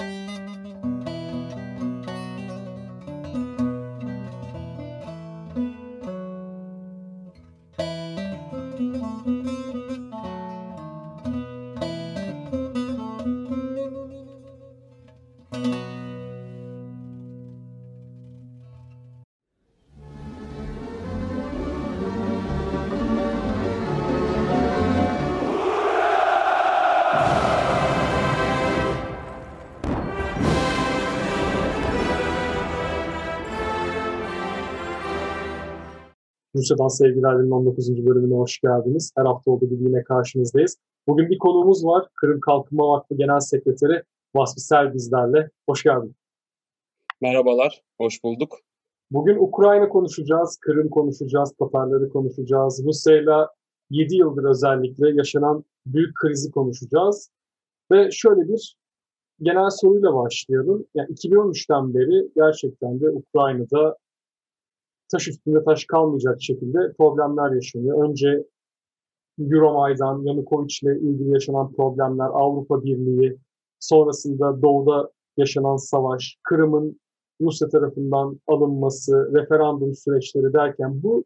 you Rusya'dan Sevgiler'in 19. bölümüne hoş geldiniz. Her hafta olduğu gibi yine karşınızdayız. Bugün bir konuğumuz var. Kırım Kalkınma Vakfı Genel Sekreteri Vasfi Sel bizlerle. Hoş geldin. Merhabalar, hoş bulduk. Bugün Ukrayna konuşacağız, Kırım konuşacağız, Tatarları konuşacağız. Rusya'yla 7 yıldır özellikle yaşanan büyük krizi konuşacağız. Ve şöyle bir genel soruyla başlayalım. Yani 2013'ten beri gerçekten de Ukrayna'da taş üstünde taş kalmayacak şekilde problemler yaşanıyor. Önce Euromaidan, Yanukovic ile ilgili yaşanan problemler, Avrupa Birliği, sonrasında Doğu'da yaşanan savaş, Kırım'ın Rusya tarafından alınması, referandum süreçleri derken bu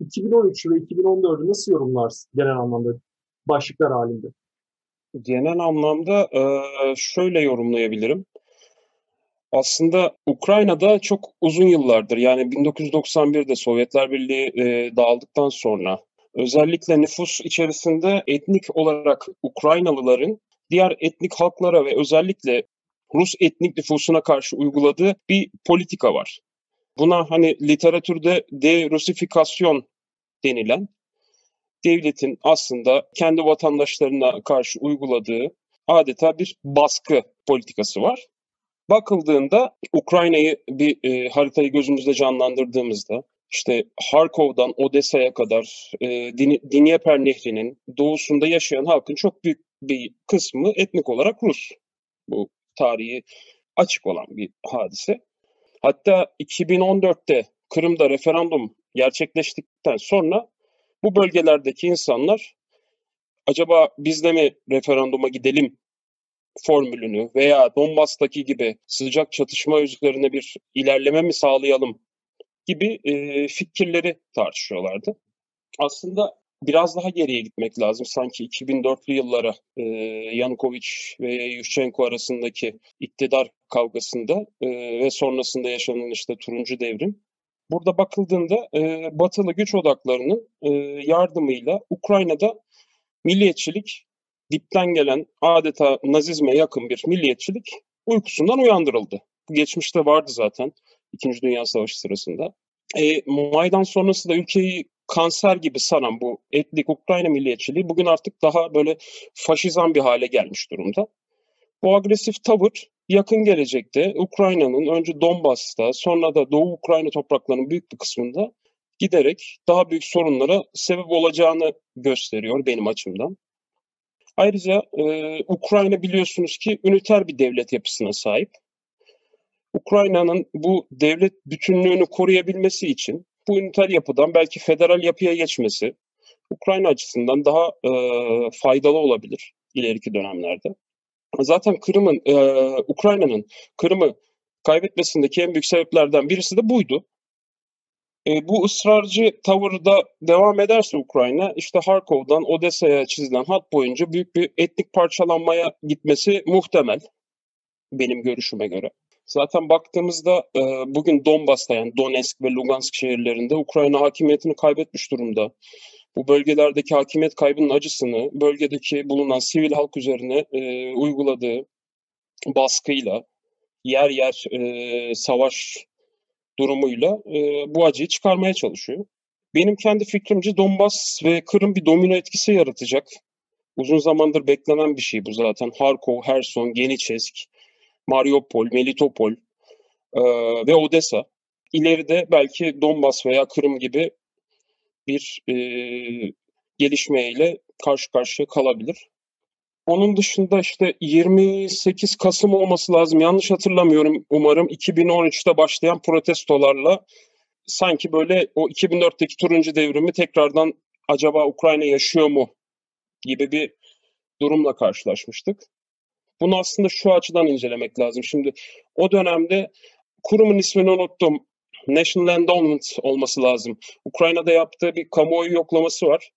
2013 ve 2014'ü nasıl yorumlarsın genel anlamda başlıklar halinde? Genel anlamda şöyle yorumlayabilirim. Aslında Ukrayna'da çok uzun yıllardır yani 1991'de Sovyetler Birliği e, dağıldıktan sonra özellikle nüfus içerisinde etnik olarak Ukraynalıların diğer etnik halklara ve özellikle Rus etnik nüfusuna karşı uyguladığı bir politika var. Buna hani literatürde de-Rusifikasyon denilen devletin aslında kendi vatandaşlarına karşı uyguladığı adeta bir baskı politikası var. Bakıldığında Ukrayna'yı bir e, haritayı gözümüzde canlandırdığımızda işte Harkov'dan Odessa'ya kadar e, Dnieper Nehri'nin doğusunda yaşayan halkın çok büyük bir kısmı etnik olarak Rus. Bu tarihi açık olan bir hadise. Hatta 2014'te Kırım'da referandum gerçekleştikten sonra bu bölgelerdeki insanlar acaba biz de mi referanduma gidelim formülünü veya Donbas'taki gibi sıcak çatışma üzerine bir ilerleme mi sağlayalım gibi e, fikirleri tartışıyorlardı. Aslında biraz daha geriye gitmek lazım. Sanki 2004'lü yıllara e, Yanukovic ve Yushchenko arasındaki iktidar kavgasında e, ve sonrasında yaşanan işte turuncu devrim. Burada bakıldığında e, batılı güç odaklarının e, yardımıyla Ukrayna'da milliyetçilik dipten gelen adeta nazizme yakın bir milliyetçilik uykusundan uyandırıldı. Geçmişte vardı zaten İkinci Dünya Savaşı sırasında. E, Maydan sonrası da ülkeyi kanser gibi saran bu etnik Ukrayna milliyetçiliği bugün artık daha böyle faşizan bir hale gelmiş durumda. Bu agresif tavır yakın gelecekte Ukrayna'nın önce Donbas'ta sonra da Doğu Ukrayna topraklarının büyük bir kısmında giderek daha büyük sorunlara sebep olacağını gösteriyor benim açımdan. Ayrıca e, Ukrayna biliyorsunuz ki üniter bir devlet yapısına sahip. Ukrayna'nın bu devlet bütünlüğünü koruyabilmesi için bu üniter yapıdan belki federal yapıya geçmesi Ukrayna açısından daha e, faydalı olabilir ileriki dönemlerde. Zaten Kırım'ın, e, Ukrayna'nın Kırım'ı kaybetmesindeki en büyük sebeplerden birisi de buydu. E, bu ısrarcı tavırda devam ederse Ukrayna işte Harkov'dan Odessa'ya çizilen hat boyunca büyük bir etnik parçalanmaya gitmesi muhtemel benim görüşüme göre. Zaten baktığımızda e, bugün Donbas'ta yani Donetsk ve Lugansk şehirlerinde Ukrayna hakimiyetini kaybetmiş durumda. Bu bölgelerdeki hakimiyet kaybının acısını bölgedeki bulunan sivil halk üzerine e, uyguladığı baskıyla yer yer e, savaş durumuyla e, bu acıyı çıkarmaya çalışıyor. Benim kendi fikrimce Donbas ve Kırım bir domino etkisi yaratacak. Uzun zamandır beklenen bir şey bu zaten. Harkov, Herson, Geniçesk, Mariupol, Melitopol e, ve Odessa. İleride belki Donbas veya Kırım gibi bir e, gelişmeyle karşı karşıya kalabilir. Onun dışında işte 28 Kasım olması lazım. Yanlış hatırlamıyorum umarım. 2013'te başlayan protestolarla sanki böyle o 2004'teki turuncu devrimi tekrardan acaba Ukrayna yaşıyor mu gibi bir durumla karşılaşmıştık. Bunu aslında şu açıdan incelemek lazım. Şimdi o dönemde kurumun ismini unuttum. National Endowment olması lazım. Ukrayna'da yaptığı bir kamuoyu yoklaması var.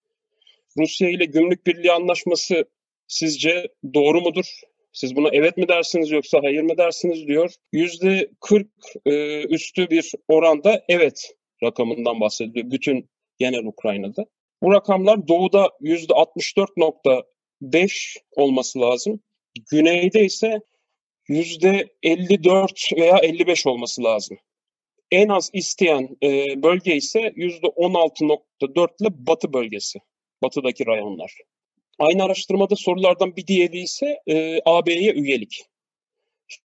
Rusya ile gümrük birliği anlaşması sizce doğru mudur? Siz buna evet mi dersiniz yoksa hayır mı dersiniz diyor. Yüzde 40 e, üstü bir oranda evet rakamından bahsediliyor bütün genel Ukrayna'da. Bu rakamlar doğuda yüzde 64.5 olması lazım. Güneyde ise yüzde 54 veya 55 olması lazım. En az isteyen e, bölge ise yüzde 16.4 ile batı bölgesi. Batıdaki rayonlar. Aynı araştırmada sorulardan bir diğeri ise e, AB'ye üyelik.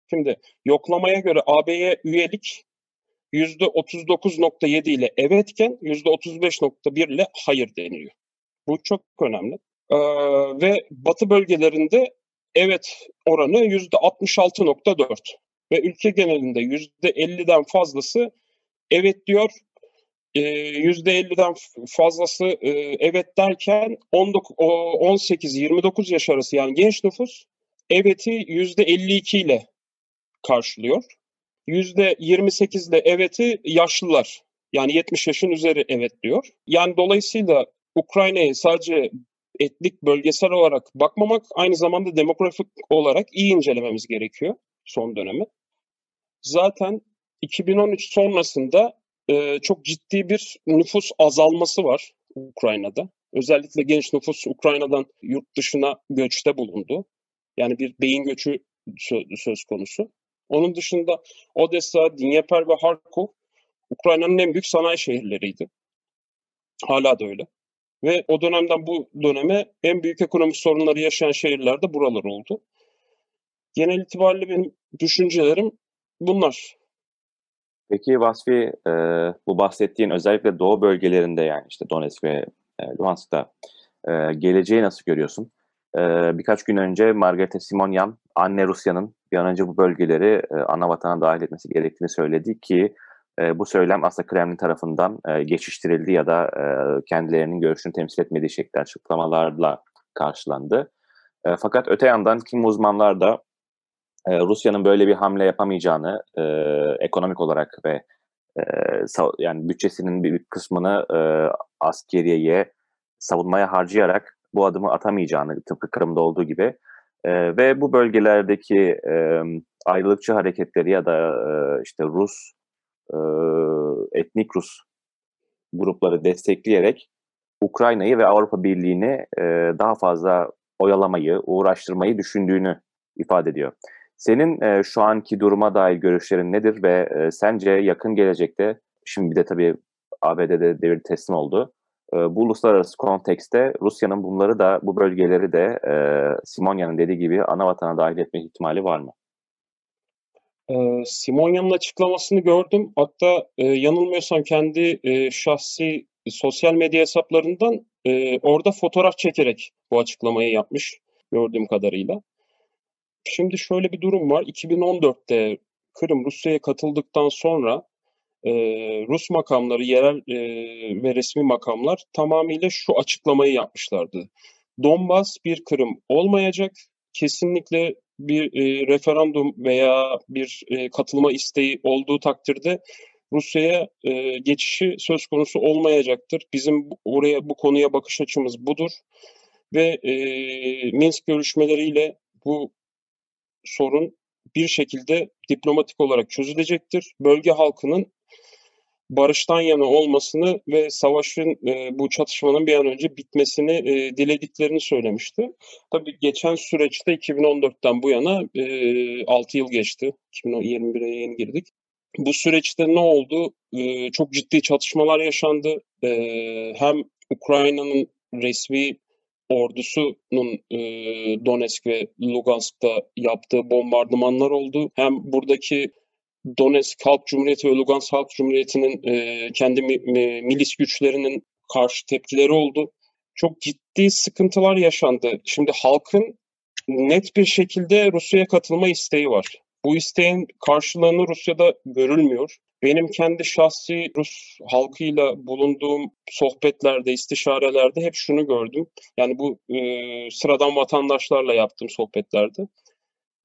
Şimdi yoklamaya göre AB'ye üyelik %39.7 ile evetken %35.1 ile hayır deniliyor. Bu çok önemli. Ee, ve batı bölgelerinde evet oranı %66.4 ve ülke genelinde %50'den fazlası evet diyor. Ee, %50'den fazlası e, evet derken 18-29 yaş arası yani genç nüfus evet'i %52 ile karşılıyor. %28 ile evet'i yaşlılar. Yani 70 yaşın üzeri evet diyor. Yani dolayısıyla Ukrayna'yı sadece etnik bölgesel olarak bakmamak aynı zamanda demografik olarak iyi incelememiz gerekiyor son dönemi. Zaten 2013 sonrasında e, çok ciddi bir nüfus azalması var Ukrayna'da. Özellikle genç nüfus Ukrayna'dan yurt dışına göçte bulundu. Yani bir beyin göçü söz konusu. Onun dışında Odessa, Dnieper ve Harkov Ukrayna'nın en büyük sanayi şehirleriydi. Hala da öyle. Ve o dönemden bu döneme en büyük ekonomik sorunları yaşayan şehirler de buralar oldu. Genel itibariyle benim düşüncelerim bunlar. Peki Vasfi, e, bu bahsettiğin özellikle doğu bölgelerinde yani işte Donetsk ve e, Luhansk'ta e, geleceği nasıl görüyorsun? E, birkaç gün önce Margareta Simonyan, anne Rusya'nın bir an önce bu bölgeleri e, ana vatana dahil etmesi gerektiğini söyledi ki e, bu söylem aslında Kremlin tarafından e, geçiştirildi ya da e, kendilerinin görüşünü temsil etmediği şekilde açıklamalarla karşılandı. E, fakat öte yandan kim uzmanlar da e, Rusya'nın böyle bir hamle yapamayacağını e, ekonomik olarak ve e, yani bütçesinin bir kısmını e, askeriyeye savunmaya harcayarak bu adımı atamayacağını tıpkı Kırım'da olduğu gibi e, ve bu bölgelerdeki e, ayrılıkçı hareketleri ya da e, işte Rus e, etnik Rus grupları destekleyerek Ukrayna'yı ve Avrupa Birliği'ni e, daha fazla oyalamayı, uğraştırmayı düşündüğünü ifade ediyor. Senin e, şu anki duruma dair görüşlerin nedir ve e, sence yakın gelecekte, şimdi bir de tabii ABD'de devir teslim oldu, e, bu uluslararası kontekste Rusya'nın bunları da, bu bölgeleri de e, Simonya'nın dediği gibi ana vatana dahil etme ihtimali var mı? Simonya'nın açıklamasını gördüm. Hatta e, yanılmıyorsam kendi e, şahsi sosyal medya hesaplarından e, orada fotoğraf çekerek bu açıklamayı yapmış gördüğüm kadarıyla. Şimdi şöyle bir durum var. 2014'te Kırım Rusya'ya katıldıktan sonra e, Rus makamları, yerel e, ve resmi makamlar tamamıyla şu açıklamayı yapmışlardı. Donbas bir Kırım olmayacak. Kesinlikle bir e, referandum veya bir e, katılma isteği olduğu takdirde Rusya'ya e, geçişi söz konusu olmayacaktır. Bizim oraya bu konuya bakış açımız budur ve e, Minsk görüşmeleriyle bu sorun bir şekilde diplomatik olarak çözülecektir. Bölge halkının barıştan yana olmasını ve savaşın e, bu çatışmanın bir an önce bitmesini e, dilediklerini söylemişti. Tabii geçen süreçte 2014'ten bu yana e, 6 yıl geçti. 2021'e yeni girdik. Bu süreçte ne oldu? E, çok ciddi çatışmalar yaşandı. E, hem Ukrayna'nın resmi ordusunun e, Donetsk ve Lugansk'ta yaptığı bombardımanlar oldu. Hem buradaki Donetsk Halk Cumhuriyeti ve Lugansk Halk Cumhuriyeti'nin e, kendi mi, mi, milis güçlerinin karşı tepkileri oldu. Çok ciddi sıkıntılar yaşandı. Şimdi halkın net bir şekilde Rusya'ya katılma isteği var. Bu isteğin karşılığını Rusya'da görülmüyor. Benim kendi şahsi Rus halkıyla bulunduğum sohbetlerde, istişarelerde hep şunu gördüm. Yani bu e, sıradan vatandaşlarla yaptığım sohbetlerde.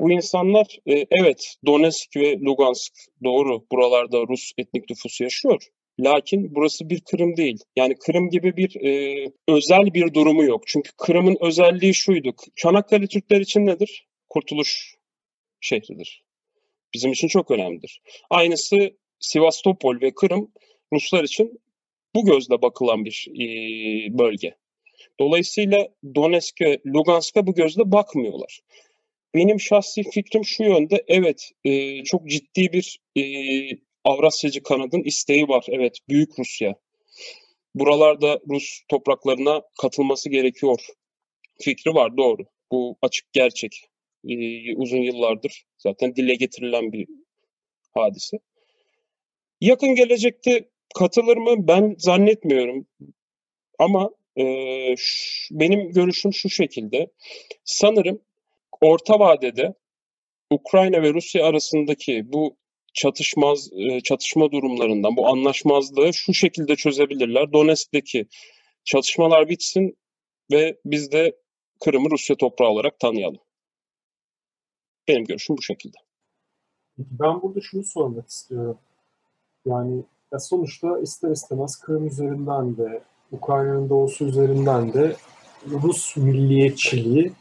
Bu insanlar e, evet Donetsk ve Lugansk doğru buralarda Rus etnik nüfusu yaşıyor. Lakin burası bir Kırım değil. Yani Kırım gibi bir e, özel bir durumu yok. Çünkü Kırım'ın özelliği şuydu. Çanakkale Türkler için nedir? Kurtuluş şehridir. Bizim için çok önemlidir. Aynısı Sivastopol ve Kırım Ruslar için bu gözle bakılan bir e, bölge. Dolayısıyla Donetsk ve Lugansk'a bu gözle bakmıyorlar. Benim şahsi fikrim şu yönde. Evet, e, çok ciddi bir e, Avrasyacı kanadın isteği var. Evet, Büyük Rusya. Buralarda Rus topraklarına katılması gerekiyor. Fikri var, doğru. Bu açık gerçek. E, uzun yıllardır zaten dile getirilen bir hadise. Yakın gelecekte katılır mı? Ben zannetmiyorum. Ama e, şu, benim görüşüm şu şekilde. Sanırım orta vadede Ukrayna ve Rusya arasındaki bu çatışmaz çatışma durumlarından bu anlaşmazlığı şu şekilde çözebilirler. Donetsk'teki çatışmalar bitsin ve biz de Kırım'ı Rusya toprağı olarak tanıyalım. Benim görüşüm bu şekilde. Ben burada şunu sormak istiyorum. Yani ya sonuçta ister istemez Kırım üzerinden de Ukrayna'nın doğusu üzerinden de Rus milliyetçiliği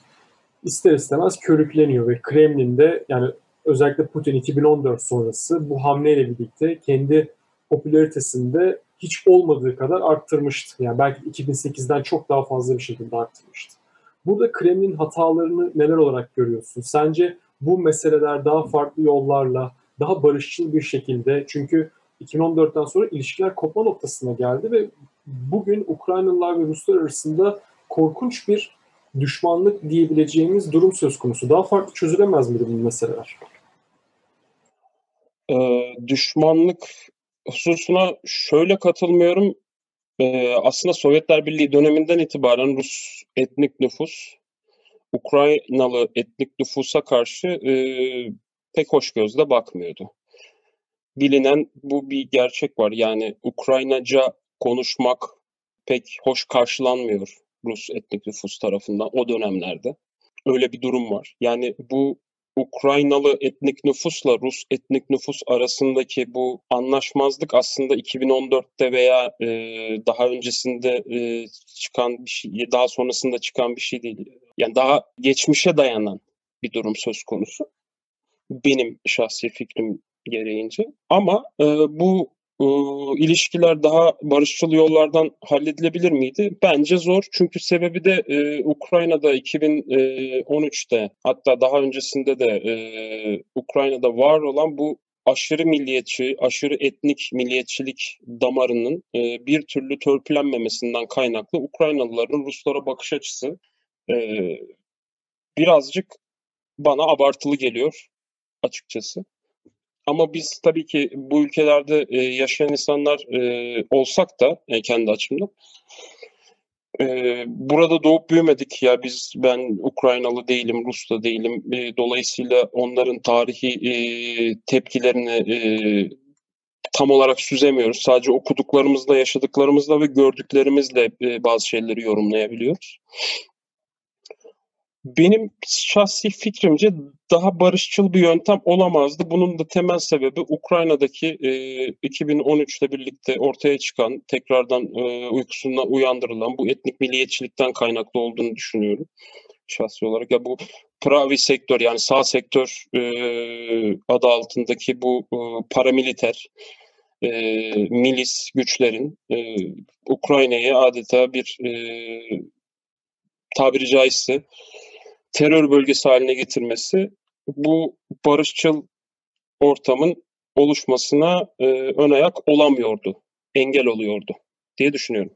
ister istemez körükleniyor ve Kremlin'de yani özellikle Putin 2014 sonrası bu hamleyle birlikte kendi popülaritesinde hiç olmadığı kadar arttırmıştı. Yani belki 2008'den çok daha fazla bir şekilde arttırmıştı. Burada Kremlin hatalarını neler olarak görüyorsun? Sence bu meseleler daha farklı yollarla, daha barışçıl bir şekilde çünkü 2014'ten sonra ilişkiler kopma noktasına geldi ve bugün Ukraynalılar ve Ruslar arasında korkunç bir düşmanlık diyebileceğimiz durum söz konusu. Daha farklı çözülemez miydi bu meseleler? Ee, düşmanlık hususuna şöyle katılmıyorum. Ee, aslında Sovyetler Birliği döneminden itibaren Rus etnik nüfus Ukraynalı etnik nüfusa karşı e, pek hoş gözle bakmıyordu. Bilinen bu bir gerçek var. Yani Ukraynaca konuşmak pek hoş karşılanmıyor Rus etnik nüfus tarafından o dönemlerde. Öyle bir durum var. Yani bu Ukraynalı etnik nüfusla Rus etnik nüfus arasındaki bu anlaşmazlık aslında 2014'te veya e, daha öncesinde e, çıkan bir şey, daha sonrasında çıkan bir şey değil. Yani daha geçmişe dayanan bir durum söz konusu. Benim şahsi fikrim gereğince. Ama e, bu e, ilişkiler daha barışçıl yollardan halledilebilir miydi? Bence zor. Çünkü sebebi de e, Ukrayna'da 2013'te hatta daha öncesinde de e, Ukrayna'da var olan bu aşırı milliyetçi, aşırı etnik milliyetçilik damarının e, bir türlü törpülenmemesinden kaynaklı Ukraynalıların Ruslara bakış açısı e, birazcık bana abartılı geliyor açıkçası. Ama biz tabii ki bu ülkelerde e, yaşayan insanlar e, olsak da e, kendi açımdan e, burada doğup büyümedik ya biz ben Ukraynalı değilim, Rus da değilim. E, dolayısıyla onların tarihi e, tepkilerini e, tam olarak süzemiyoruz. Sadece okuduklarımızla, yaşadıklarımızla ve gördüklerimizle e, bazı şeyleri yorumlayabiliyoruz. Benim şahsi fikrimce daha barışçıl bir yöntem olamazdı. Bunun da temel sebebi Ukrayna'daki e, 2013'te birlikte ortaya çıkan, tekrardan e, uykusundan uyandırılan bu etnik milliyetçilikten kaynaklı olduğunu düşünüyorum şahsi olarak. Ya bu pravi sektör yani sağ sektör e, adı altındaki bu e, paramiliter e, milis güçlerin e, Ukrayna'yı adeta bir e, tabiri caizse terör bölgesi haline getirmesi bu barışçıl ortamın oluşmasına e, ön ayak olamıyordu, engel oluyordu diye düşünüyorum.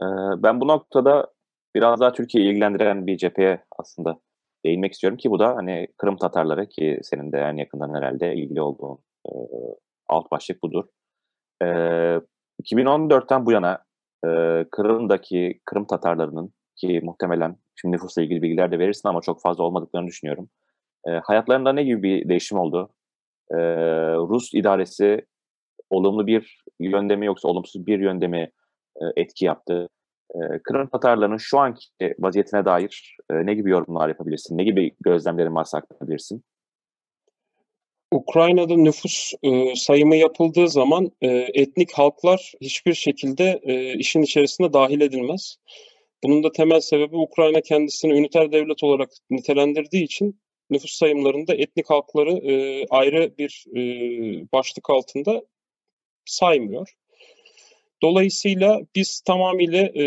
Ee, ben bu noktada biraz daha Türkiye'yi ilgilendiren bir cepheye aslında değinmek istiyorum ki bu da hani Kırım Tatarları ki senin de en yakından herhalde ilgili olduğun e, alt başlık budur. E, 2014'ten bu yana e, Kırım'daki Kırım Tatarlarının ki muhtemelen şimdi nüfusla ilgili bilgiler de verirsin ama çok fazla olmadıklarını düşünüyorum. E, hayatlarında ne gibi bir değişim oldu? E, Rus idaresi olumlu bir yönde mi yoksa olumsuz bir yönde mi e, etki yaptı? e, Kırım Tatarlarının şu anki vaziyetine dair e, ne gibi yorumlar yapabilirsin? Ne gibi gözlemlerin varsa aktarabilirsin? Ukrayna'da nüfus e, sayımı yapıldığı zaman e, etnik halklar hiçbir şekilde e, işin içerisine dahil edilmez. Bunun da temel sebebi Ukrayna kendisini üniter devlet olarak nitelendirdiği için nüfus sayımlarında etnik halkları e, ayrı bir e, başlık altında saymıyor. Dolayısıyla biz tamamıyla e,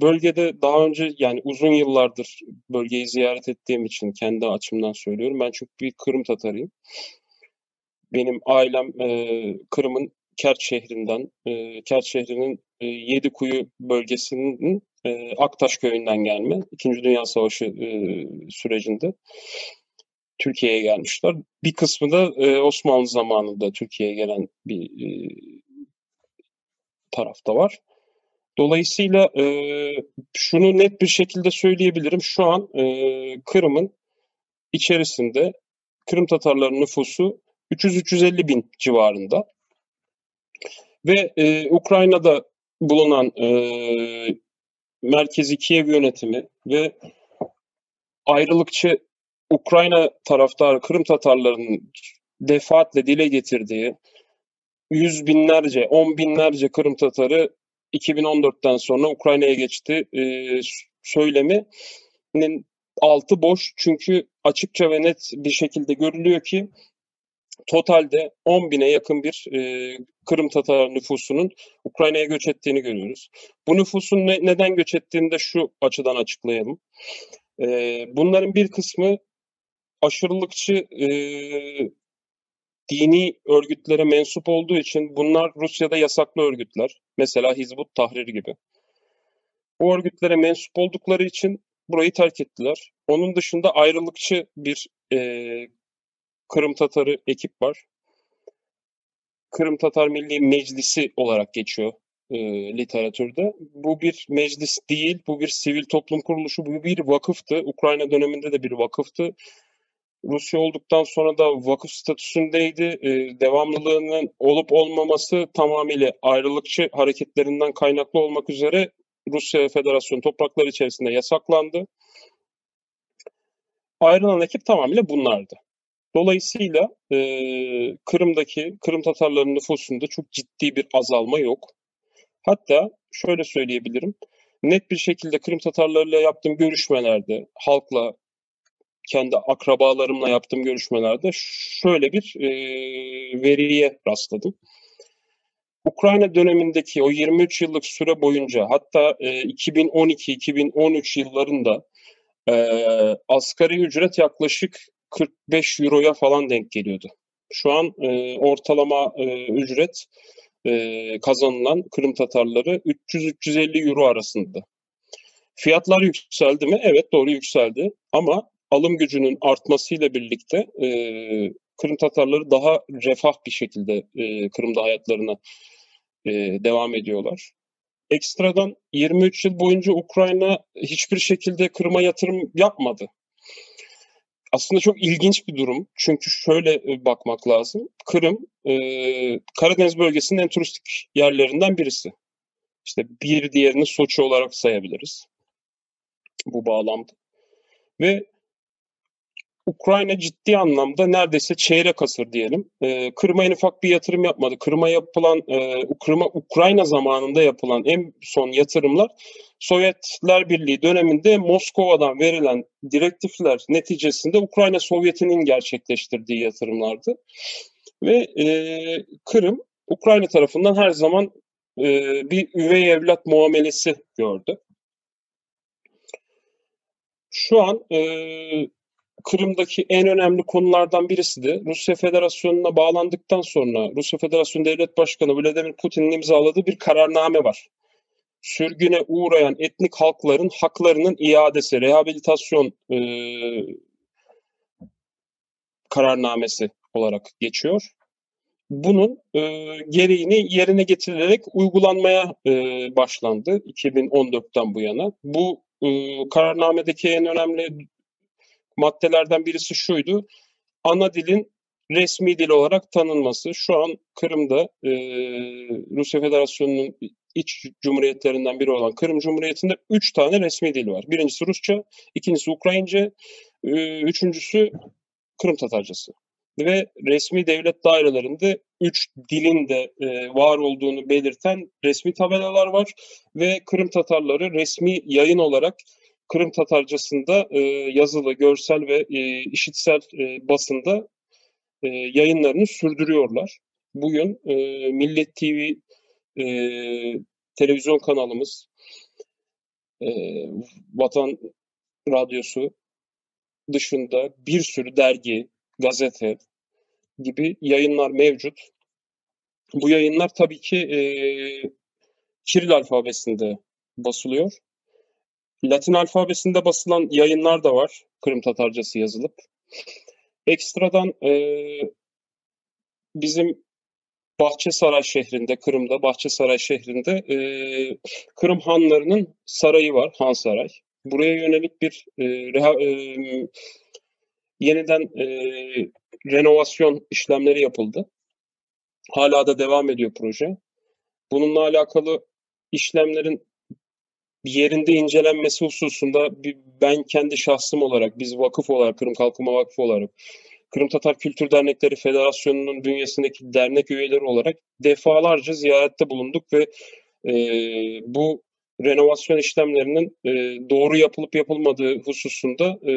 bölgede daha önce yani uzun yıllardır bölgeyi ziyaret ettiğim için kendi açımdan söylüyorum. Ben çok bir Kırım Tatarıyım. Benim ailem e, Kırım'ın Kert şehrinden, e, Kert şehrinin Yedikuyu bölgesinin e, Aktaş köyünden gelme. İkinci Dünya Savaşı e, sürecinde Türkiye'ye gelmişler. Bir kısmı da e, Osmanlı zamanında Türkiye'ye gelen bir tarafta var. Dolayısıyla şunu net bir şekilde söyleyebilirim. Şu an Kırım'ın içerisinde Kırım Tatarların nüfusu 300-350 bin civarında. Ve e, Ukrayna'da bulunan e, merkezi Kiev yönetimi ve ayrılıkçı Ukrayna taraftarı Kırım Tatarlarının defaatle dile getirdiği yüz binlerce, on binlerce Kırım Tatarı 2014'ten sonra Ukrayna'ya geçti e, söyleminin altı boş. Çünkü açıkça ve net bir şekilde görülüyor ki totalde 10 bine yakın bir e, Kırım Tatar nüfusunun Ukrayna'ya göç ettiğini görüyoruz. Bu nüfusun ne, neden göç ettiğini de şu açıdan açıklayalım. E, bunların bir kısmı aşırılıkçı e, dini örgütlere mensup olduğu için bunlar Rusya'da yasaklı örgütler. Mesela Hizbut Tahrir gibi. Bu örgütlere mensup oldukları için burayı terk ettiler. Onun dışında ayrılıkçı bir e, Kırım Tatarı ekip var. Kırım Tatar Milli Meclisi olarak geçiyor e, literatürde. Bu bir meclis değil, bu bir sivil toplum kuruluşu, bu bir vakıftı. Ukrayna döneminde de bir vakıftı. Rusya olduktan sonra da vakıf statüsündeydi. E, devamlılığının olup olmaması tamamıyla ayrılıkçı hareketlerinden kaynaklı olmak üzere Rusya Federasyonu toprakları içerisinde yasaklandı. Ayrılan ekip tamamıyla bunlardı. Dolayısıyla e, Kırım'daki Kırım Tatarlarının nüfusunda çok ciddi bir azalma yok. Hatta şöyle söyleyebilirim. Net bir şekilde Kırım Tatarlarıyla yaptığım görüşmelerde, halkla, kendi akrabalarımla yaptığım görüşmelerde şöyle bir e, veriye rastladım. Ukrayna dönemindeki o 23 yıllık süre boyunca hatta e, 2012-2013 yıllarında e, asgari ücret yaklaşık 45 euroya falan denk geliyordu. Şu an e, ortalama e, ücret e, kazanılan Kırım Tatarları 300-350 euro arasında. Fiyatlar yükseldi mi? Evet doğru yükseldi ama alım gücünün artmasıyla birlikte e, Kırım Tatarları daha refah bir şekilde e, Kırım'da hayatlarına e, devam ediyorlar. Ekstradan 23 yıl boyunca Ukrayna hiçbir şekilde Kırım'a yatırım yapmadı. Aslında çok ilginç bir durum. Çünkü şöyle e, bakmak lazım. Kırım, e, Karadeniz bölgesinin en turistik yerlerinden birisi. İşte bir diğerini Soçi olarak sayabiliriz. Bu bağlamda. Ve Ukrayna ciddi anlamda neredeyse çeyrek asır diyelim. E, Kırım'a ufak bir yatırım yapmadı. Kırım'a yapılan, e, Kırım'a Ukrayna zamanında yapılan en son yatırımlar Sovyetler Birliği döneminde Moskova'dan verilen direktifler neticesinde Ukrayna Sovyeti'nin gerçekleştirdiği yatırımlardı. Ve e, Kırım Ukrayna tarafından her zaman e, bir üvey evlat muamelesi gördü. Şu an e, Kırım'daki en önemli konulardan birisi de Rusya Federasyonu'na bağlandıktan sonra Rusya Federasyonu Devlet Başkanı Vladimir Putin'in imzaladığı bir kararname var. Sürgüne uğrayan etnik halkların haklarının iadesi, rehabilitasyon e, kararnamesi olarak geçiyor. Bunun e, gereğini yerine getirilerek uygulanmaya e, başlandı 2014'ten bu yana. Bu e, kararnamedeki en önemli maddelerden birisi şuydu. Ana dilin resmi dil olarak tanınması. Şu an Kırım'da e, Rusya Federasyonu'nun iç cumhuriyetlerinden biri olan Kırım Cumhuriyeti'nde üç tane resmi dil var. Birincisi Rusça, ikincisi Ukrayince, e, üçüncüsü Kırım Tatarcası. Ve resmi devlet dairelerinde üç dilin de e, var olduğunu belirten resmi tabelalar var. Ve Kırım Tatarları resmi yayın olarak Kırım Tatarcasında e, yazılı, görsel ve e, işitsel e, basında e, yayınlarını sürdürüyorlar. Bugün e, Millet TV e, televizyon kanalımız, e, Vatan Radyosu dışında bir sürü dergi, gazete gibi yayınlar mevcut. Bu yayınlar tabii ki e, Kiril alfabesinde basılıyor. Latin alfabesinde basılan yayınlar da var. Kırım Tatarcası yazılıp. Ekstradan e, bizim Bahçesaray şehrinde, Kırım'da Bahçesaray şehrinde e, Kırım hanlarının sarayı var, Han Saray. Buraya yönelik bir e, reha, e, yeniden e, renovasyon işlemleri yapıldı. Hala da devam ediyor proje. Bununla alakalı işlemlerin yerinde incelenmesi hususunda bir, ben kendi şahsım olarak, biz vakıf olarak, Kırım Kalkınma Vakfı olarak, Kırım Tatar Kültür Dernekleri Federasyonu'nun bünyesindeki dernek üyeleri olarak defalarca ziyarette bulunduk ve e, bu renovasyon işlemlerinin e, doğru yapılıp yapılmadığı hususunda e,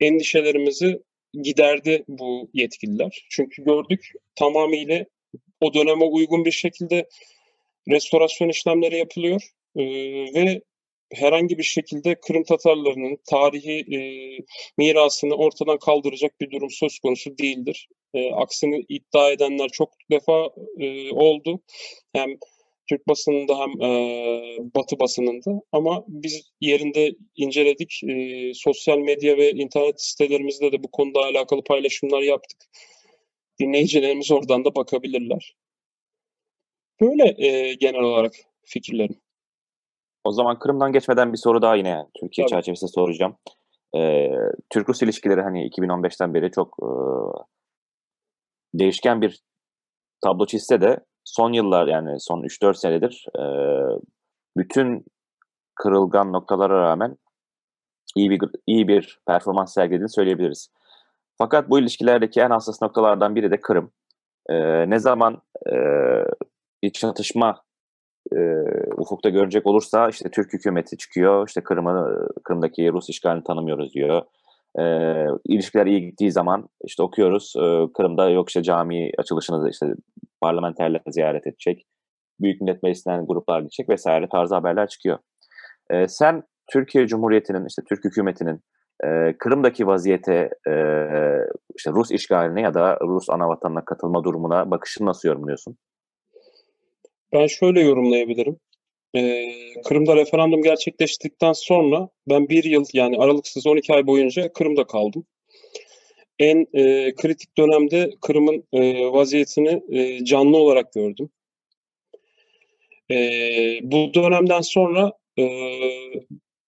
endişelerimizi giderdi bu yetkililer. Çünkü gördük tamamıyla o döneme uygun bir şekilde restorasyon işlemleri yapılıyor ve herhangi bir şekilde Kırım Tatarlarının tarihi e, mirasını ortadan kaldıracak bir durum söz konusu değildir. E, aksini iddia edenler çok defa e, oldu. Hem Türk basınında hem e, Batı basınında ama biz yerinde inceledik. E, sosyal medya ve internet sitelerimizde de bu konuda alakalı paylaşımlar yaptık. Dinleyicilerimiz oradan da bakabilirler. Böyle e, genel olarak fikirlerim. O zaman Kırım'dan geçmeden bir soru daha yine yani Türkiye Tabii. çerçevesinde soracağım. Ee, Türk-Rus ilişkileri hani 2015'ten beri çok e, değişken bir tablo çizse de son yıllar yani son 3-4 senedir e, bütün kırılgan noktalara rağmen iyi bir iyi bir performans sergilediğini söyleyebiliriz. Fakat bu ilişkilerdeki en hassas noktalardan biri de Kırım. E, ne zaman e, bir çatışma e, ufukta görecek olursa işte Türk hükümeti çıkıyor, işte Kırım'ı Kırım'daki Rus işgalini tanımıyoruz diyor. E, ilişkiler iyi gittiği zaman işte okuyoruz e, Kırım'da yok işte cami açılışını işte parlamenterler ziyaret edecek, Büyük Millet Meclisi'nden gruplar gidecek vesaire tarzı haberler çıkıyor. E, sen Türkiye Cumhuriyeti'nin işte Türk hükümetinin e, Kırım'daki vaziyete e, işte Rus işgaline ya da Rus anavatanına katılma durumuna bakışını nasıl yorumluyorsun? Ben şöyle yorumlayabilirim. Ee, Kırım'da referandum gerçekleştikten sonra ben bir yıl yani aralıksız 12 ay boyunca Kırım'da kaldım. En e, kritik dönemde Kırım'ın e, vaziyetini e, canlı olarak gördüm. E, bu dönemden sonra e,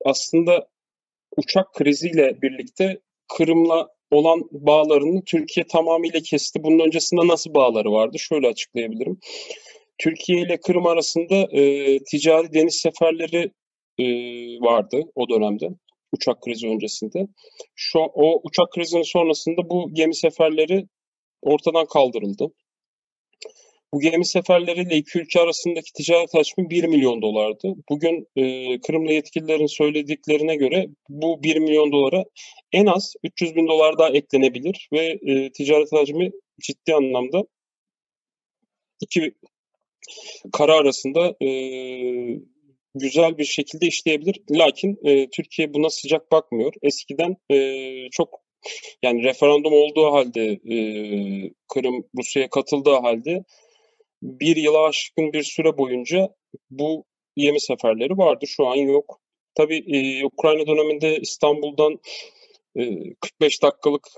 aslında uçak kriziyle birlikte Kırım'la olan bağlarını Türkiye tamamıyla kesti. Bunun öncesinde nasıl bağları vardı? Şöyle açıklayabilirim. Türkiye ile Kırım arasında e, ticari deniz seferleri e, vardı o dönemde uçak krizi öncesinde. Şu o uçak krizinin sonrasında bu gemi seferleri ortadan kaldırıldı. Bu gemi seferleriyle iki ülke arasındaki ticaret hacmi 1 milyon dolardı. Bugün e, Kırımlı yetkililerin söylediklerine göre bu 1 milyon dolara en az 300 bin dolar daha eklenebilir ve e, ticaret hacmi ciddi anlamda iki kara arasında e, güzel bir şekilde işleyebilir. Lakin e, Türkiye buna sıcak bakmıyor. Eskiden e, çok yani referandum olduğu halde e, Kırım Rusya'ya katıldığı halde bir yıla aşkın bir süre boyunca bu yemi seferleri vardı. Şu an yok. Tabii e, Ukrayna döneminde İstanbul'dan 45 dakikalık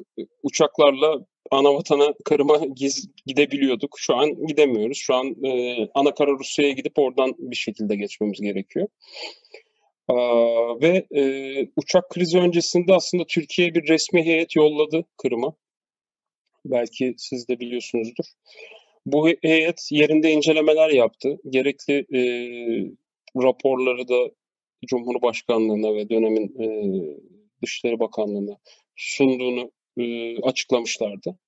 uçaklarla ana vatana Kırım'a gidebiliyorduk. Şu an gidemiyoruz. Şu an e, ana kara Rusya'ya gidip oradan bir şekilde geçmemiz gerekiyor. Aa, ve e, uçak krizi öncesinde aslında Türkiye bir resmi heyet yolladı Kırım'a. Belki siz de biliyorsunuzdur. Bu heyet yerinde incelemeler yaptı. Gerekli e, raporları da Cumhurbaşkanlığına ve dönemin e, Dışişleri Bakanlığı'na sunduğunu e, açıklamışlardı.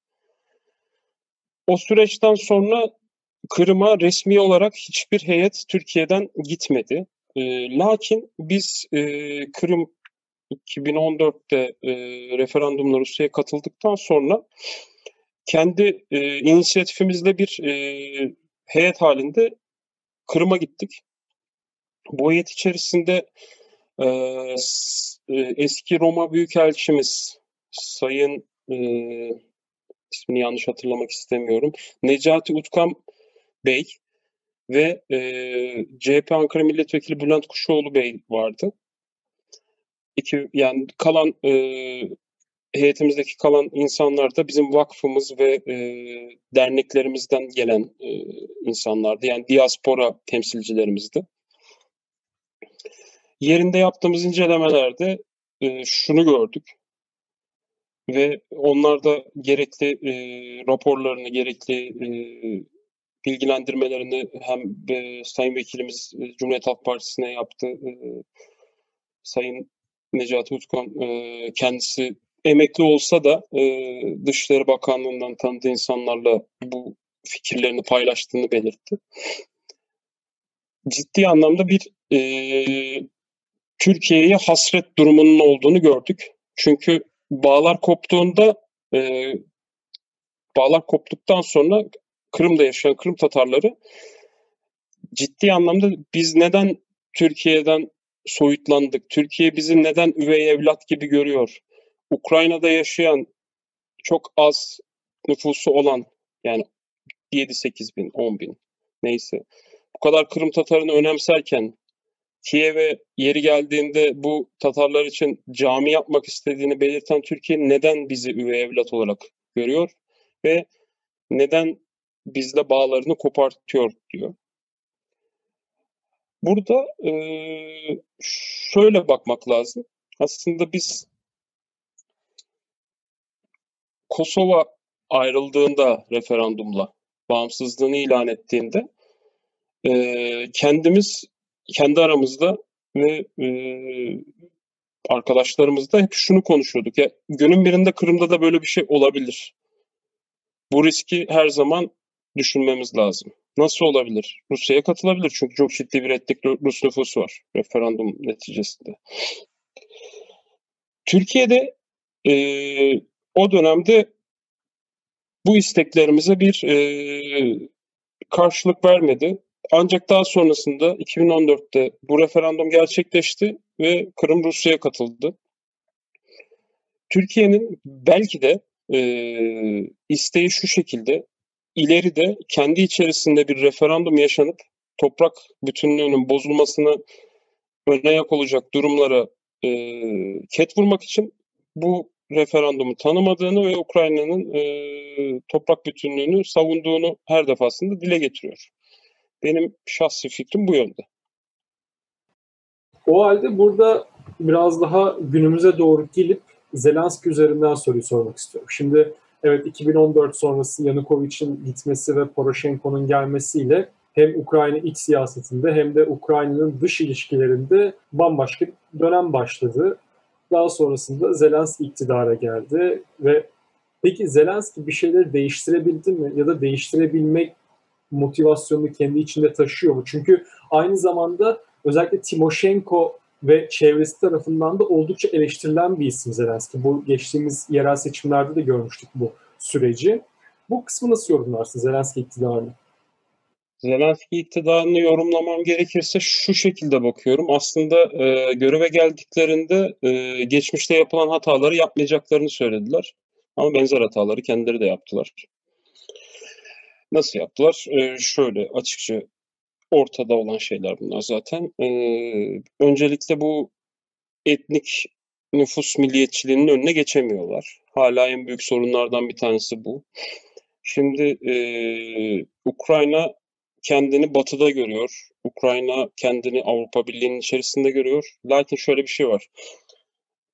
O süreçten sonra Kırım'a resmi olarak hiçbir heyet Türkiye'den gitmedi. E, lakin biz e, Kırım 2014'te e, referandumla Rusya'ya katıldıktan sonra kendi e, inisiyatifimizle bir e, heyet halinde Kırım'a gittik. Bu heyet içerisinde e, eski Roma Büyükelçimiz Sayın e, ismini yanlış hatırlamak istemiyorum. Necati Utkam Bey ve e, CHP Ankara Milletvekili Bülent Kuşoğlu Bey vardı. İki, yani kalan e, heyetimizdeki kalan insanlar da bizim vakfımız ve e, derneklerimizden gelen e, insanlardı. Yani diaspora temsilcilerimizdi. Yerinde yaptığımız incelemelerde e, şunu gördük ve onlar da gerekli e, raporlarını, gerekli e, bilgilendirmelerini hem e, Sayın Vekilimiz e, Cumhuriyet Halk Partisi'ne yaptı. E, Sayın Necati Utkan e, kendisi emekli olsa da e, Dışişleri Bakanlığı'ndan tanıdığı insanlarla bu fikirlerini paylaştığını belirtti. Ciddi anlamda bir e, Türkiye'ye hasret durumunun olduğunu gördük. Çünkü bağlar koptuğunda e, bağlar koptuktan sonra Kırım'da yaşayan Kırım Tatarları ciddi anlamda biz neden Türkiye'den soyutlandık? Türkiye bizi neden üvey evlat gibi görüyor? Ukrayna'da yaşayan çok az nüfusu olan yani 7-8 bin, 10 bin neyse bu kadar Kırım Tatarını önemserken Kiev'e yeri geldiğinde bu Tatarlar için cami yapmak istediğini belirten Türkiye neden bizi üvey evlat olarak görüyor ve neden bizle bağlarını kopartıyor diyor. Burada e, şöyle bakmak lazım. Aslında biz Kosova ayrıldığında referandumla bağımsızlığını ilan ettiğinde e, kendimiz kendi aramızda ve e, arkadaşlarımızda hep şunu konuşuyorduk. Ya günün birinde Kırım'da da böyle bir şey olabilir. Bu riski her zaman düşünmemiz lazım. Nasıl olabilir? Rusya'ya katılabilir çünkü çok ciddi bir etnik Rus nüfusu var referandum neticesinde. Türkiye'de e, o dönemde bu isteklerimize bir e, karşılık vermedi. Ancak daha sonrasında 2014'te bu referandum gerçekleşti ve Kırım Rusya'ya katıldı. Türkiye'nin belki de e, isteği şu şekilde ileride kendi içerisinde bir referandum yaşanıp toprak bütünlüğünün bozulmasına öne yak olacak durumlara e, ket vurmak için bu referandumu tanımadığını ve Ukrayna'nın e, toprak bütünlüğünü savunduğunu her defasında dile getiriyor. Benim şahsi fikrim bu yönde. O halde burada biraz daha günümüze doğru gelip Zelenski üzerinden soruyu sormak istiyorum. Şimdi evet 2014 sonrası Yanukovic'in gitmesi ve Poroshenko'nun gelmesiyle hem Ukrayna iç siyasetinde hem de Ukrayna'nın dış ilişkilerinde bambaşka bir dönem başladı. Daha sonrasında Zelenski iktidara geldi ve peki Zelenski bir şeyleri değiştirebildi mi ya da değiştirebilmek motivasyonunu kendi içinde taşıyor mu? Çünkü aynı zamanda özellikle Timoshenko ve çevresi tarafından da oldukça eleştirilen bir isim Zelenski. Bu geçtiğimiz yerel seçimlerde de görmüştük bu süreci. Bu kısmı nasıl yorumlarsın Zelenski iktidarını? Zelenski iktidarını yorumlamam gerekirse şu şekilde bakıyorum. Aslında e, göreve geldiklerinde e, geçmişte yapılan hataları yapmayacaklarını söylediler. Ama benzer hataları kendileri de yaptılar. Nasıl yaptılar? E, şöyle açıkça ortada olan şeyler bunlar zaten. E, öncelikle bu etnik nüfus milliyetçiliğinin önüne geçemiyorlar. Hala en büyük sorunlardan bir tanesi bu. Şimdi e, Ukrayna kendini batıda görüyor. Ukrayna kendini Avrupa Birliği'nin içerisinde görüyor. Lakin şöyle bir şey var.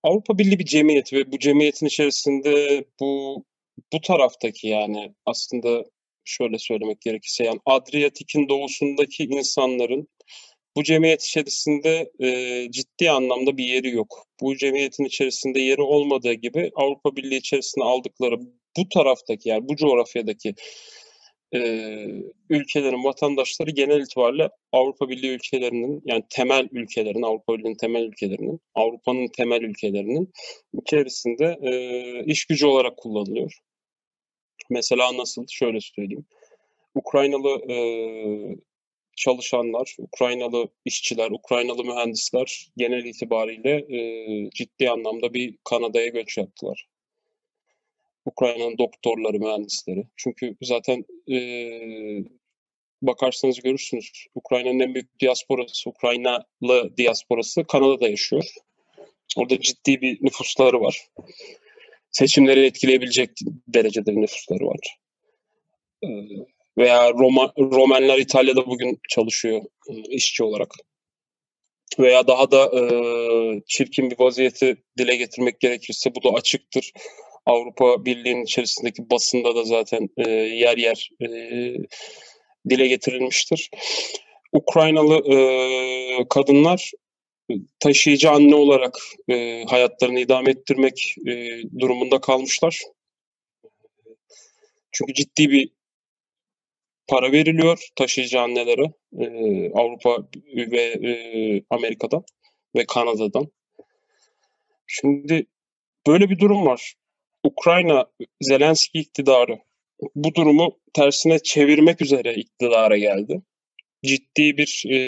Avrupa Birliği bir cemiyet ve bu cemiyetin içerisinde bu bu taraftaki yani aslında şöyle söylemek gerekirse yani Adriyatik'in doğusundaki insanların bu cemiyet içerisinde e, ciddi anlamda bir yeri yok. Bu cemiyetin içerisinde yeri olmadığı gibi Avrupa Birliği içerisinde aldıkları bu taraftaki yani bu coğrafyadaki e, ülkelerin vatandaşları genel itibariyle Avrupa Birliği ülkelerinin yani temel ülkelerin, Avrupa Birliği'nin temel ülkelerinin, Avrupa'nın temel ülkelerinin içerisinde e, iş gücü olarak kullanılıyor. Mesela nasıl? Şöyle söyleyeyim. Ukraynalı e, çalışanlar, Ukraynalı işçiler, Ukraynalı mühendisler genel itibariyle e, ciddi anlamda bir Kanada'ya göç yaptılar. Ukrayna'nın doktorları, mühendisleri. Çünkü zaten e, bakarsanız görürsünüz Ukrayna'nın en büyük diasporası, Ukraynalı diasporası Kanada'da yaşıyor. Orada ciddi bir nüfusları var. Seçimleri etkileyebilecek derecede nüfusları var. E, veya Roma, Romenler İtalya'da bugün çalışıyor e, işçi olarak. Veya daha da e, çirkin bir vaziyeti dile getirmek gerekirse bu da açıktır. Avrupa Birliği'nin içerisindeki basında da zaten e, yer yer e, dile getirilmiştir. Ukraynalı e, kadınlar taşıyıcı anne olarak e, hayatlarını idame ettirmek e, durumunda kalmışlar. Çünkü ciddi bir para veriliyor taşıyıcı annelere e, Avrupa ve e, Amerika'dan ve Kanada'dan. Şimdi böyle bir durum var. Ukrayna Zelenski iktidarı bu durumu tersine çevirmek üzere iktidara geldi. Ciddi bir e,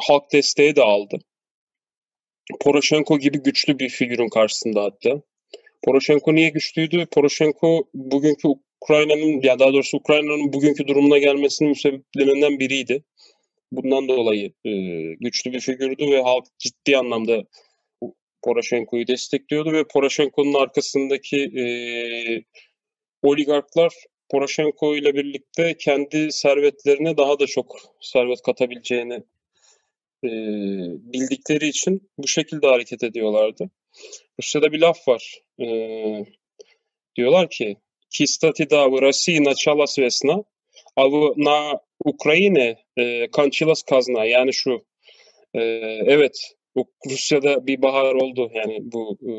halk desteği de aldı. Poroshenko gibi güçlü bir figürün karşısında hatta. Poroshenko niye güçlüydü? Poroshenko bugünkü Ukrayna'nın ya daha doğrusu Ukrayna'nın bugünkü durumuna gelmesinin müsebbiplerinden biriydi. Bundan dolayı e, güçlü bir figürdü ve halk ciddi anlamda Poroshenko'yu destekliyordu ve Poroshenko'nun arkasındaki e, oligarklar Poroshenko ile birlikte kendi servetlerine daha da çok servet katabileceğini e, bildikleri için bu şekilde hareket ediyorlardı. Rusya'da bir laf var. E, diyorlar ki Kistati da в России началась весна, а на Ukrayne e, кончилась казна. Yani şu e, evet Rusya'da bir bahar oldu. Yani bu e,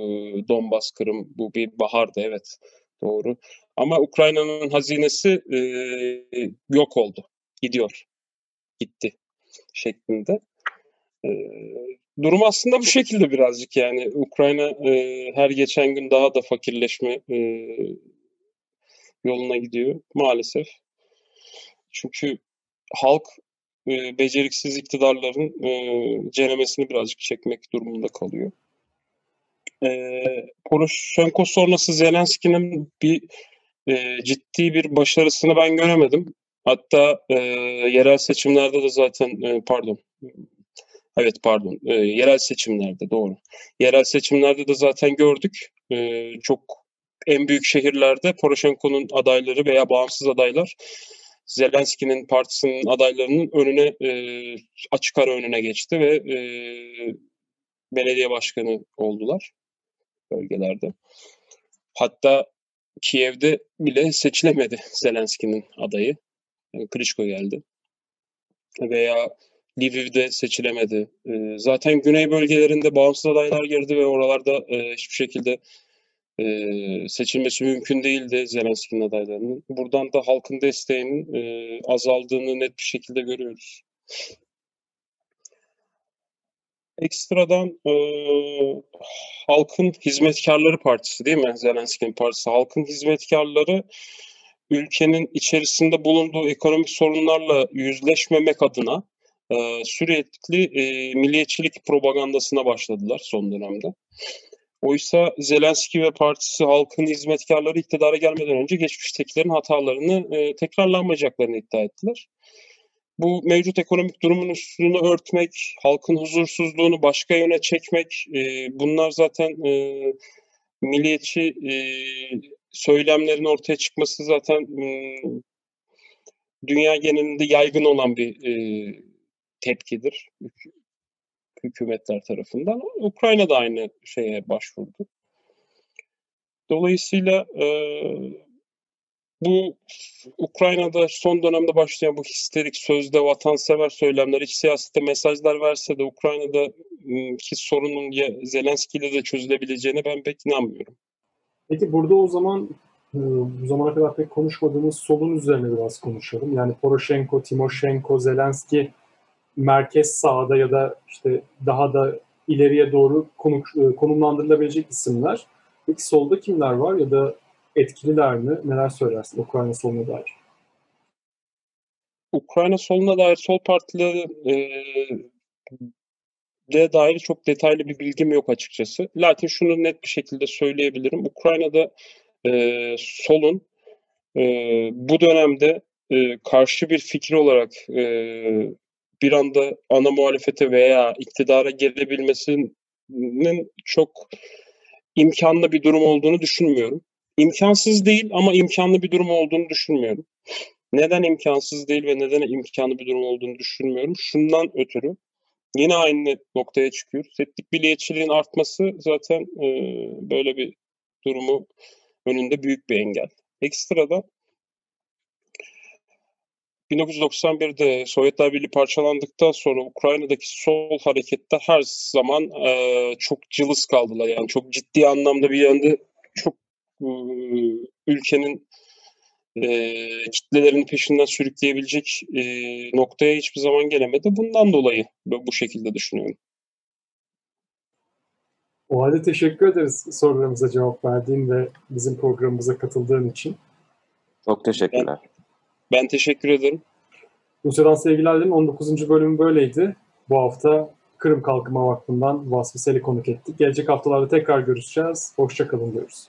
Donbas, Kırım bu bir bahardı evet doğru. Ama Ukrayna'nın hazinesi e, yok oldu. Gidiyor. Gitti şeklinde. E, durum aslında bu şekilde birazcık yani. Ukrayna e, her geçen gün daha da fakirleşme e, yoluna gidiyor maalesef. Çünkü halk e, beceriksiz iktidarların e, ceremesini birazcık çekmek durumunda kalıyor. E, Poroshenko sonrası Zelenski'nin bir e, ciddi bir başarısını ben göremedim. Hatta e, yerel seçimlerde de zaten e, pardon evet pardon e, yerel seçimlerde doğru. Yerel seçimlerde de zaten gördük. E, çok en büyük şehirlerde Poroshenko'nun adayları veya bağımsız adaylar Zelenski'nin partisinin adaylarının önüne e, açık ara önüne geçti ve e, belediye başkanı oldular bölgelerde. Hatta Kiev'de bile seçilemedi Zelenski'nin adayı. Yani Klitschko geldi. Veya Lviv'de seçilemedi. E, zaten güney bölgelerinde bağımsız adaylar girdi ve oralarda e, hiçbir şekilde e, seçilmesi mümkün değildi Zelenski'nin adaylarının. Buradan da halkın desteğinin e, azaldığını net bir şekilde görüyoruz. Ekstradan e, Halkın Hizmetkarları Partisi değil mi? Zelenski'nin partisi. Halkın Hizmetkarları ülkenin içerisinde bulunduğu ekonomik sorunlarla yüzleşmemek adına e, sürekli e, milliyetçilik propagandasına başladılar son dönemde. Oysa Zelenski ve partisi halkın hizmetkarları iktidara gelmeden önce geçmiştekilerin hatalarını e, tekrarlanmayacaklarını iddia ettiler. Bu mevcut ekonomik durumun üstünü örtmek, halkın huzursuzluğunu başka yöne çekmek, e, bunlar zaten e, milliyetçi e, söylemlerin ortaya çıkması zaten e, dünya genelinde yaygın olan bir e, tepkidir hükümetler tarafından. Ukrayna da aynı şeye başvurdu. Dolayısıyla e, bu Ukrayna'da son dönemde başlayan bu histerik sözde vatansever söylemler iç siyasete mesajlar verse de Ukrayna'daki sorunun ya Zelenski ile de çözülebileceğine ben pek inanmıyorum. Peki burada o zaman bu zamana kadar pek konuşmadığımız solun üzerine biraz konuşalım. Yani Poroshenko, Timoshenko, Zelenski merkez sağda ya da işte daha da ileriye doğru konu, e, konumlandırılabilecek isimler. Peki solda kimler var ya da etkililer mi? Neler söylersin Ukrayna soluna dair? Ukrayna soluna dair sol partileri e, dair çok detaylı bir bilgim yok açıkçası. Lakin şunu net bir şekilde söyleyebilirim. Ukrayna'da e, solun e, bu dönemde e, karşı bir fikir olarak e, bir anda ana muhalefete veya iktidara gelebilmesinin çok imkanlı bir durum olduğunu düşünmüyorum. İmkansız değil ama imkanlı bir durum olduğunu düşünmüyorum. Neden imkansız değil ve neden imkanlı bir durum olduğunu düşünmüyorum? Şundan ötürü yine aynı noktaya çıkıyoruz. Etnik milliyetçiliğin artması zaten e, böyle bir durumu önünde büyük bir engel. Ekstrada 1991'de Sovyetler Birliği parçalandıktan sonra Ukrayna'daki sol hareketler her zaman e, çok cılız kaldılar. Yani çok ciddi anlamda bir yönde çok e, ülkenin e, kitlelerin peşinden sürükleyebilecek e, noktaya hiçbir zaman gelemedi. Bundan dolayı bu şekilde düşünüyorum. O halde teşekkür ederiz sorularımıza cevap verdiğin ve bizim programımıza katıldığın için. Çok teşekkürler. Ben, ben teşekkür ederim. Rusya'dan sevgilerlerin 19. bölümü böyleydi. Bu hafta Kırım Kalkınma Vakfı'ndan Vasfi Sel'i konuk ettik. Gelecek haftalarda tekrar görüşeceğiz. Hoşçakalın diyoruz.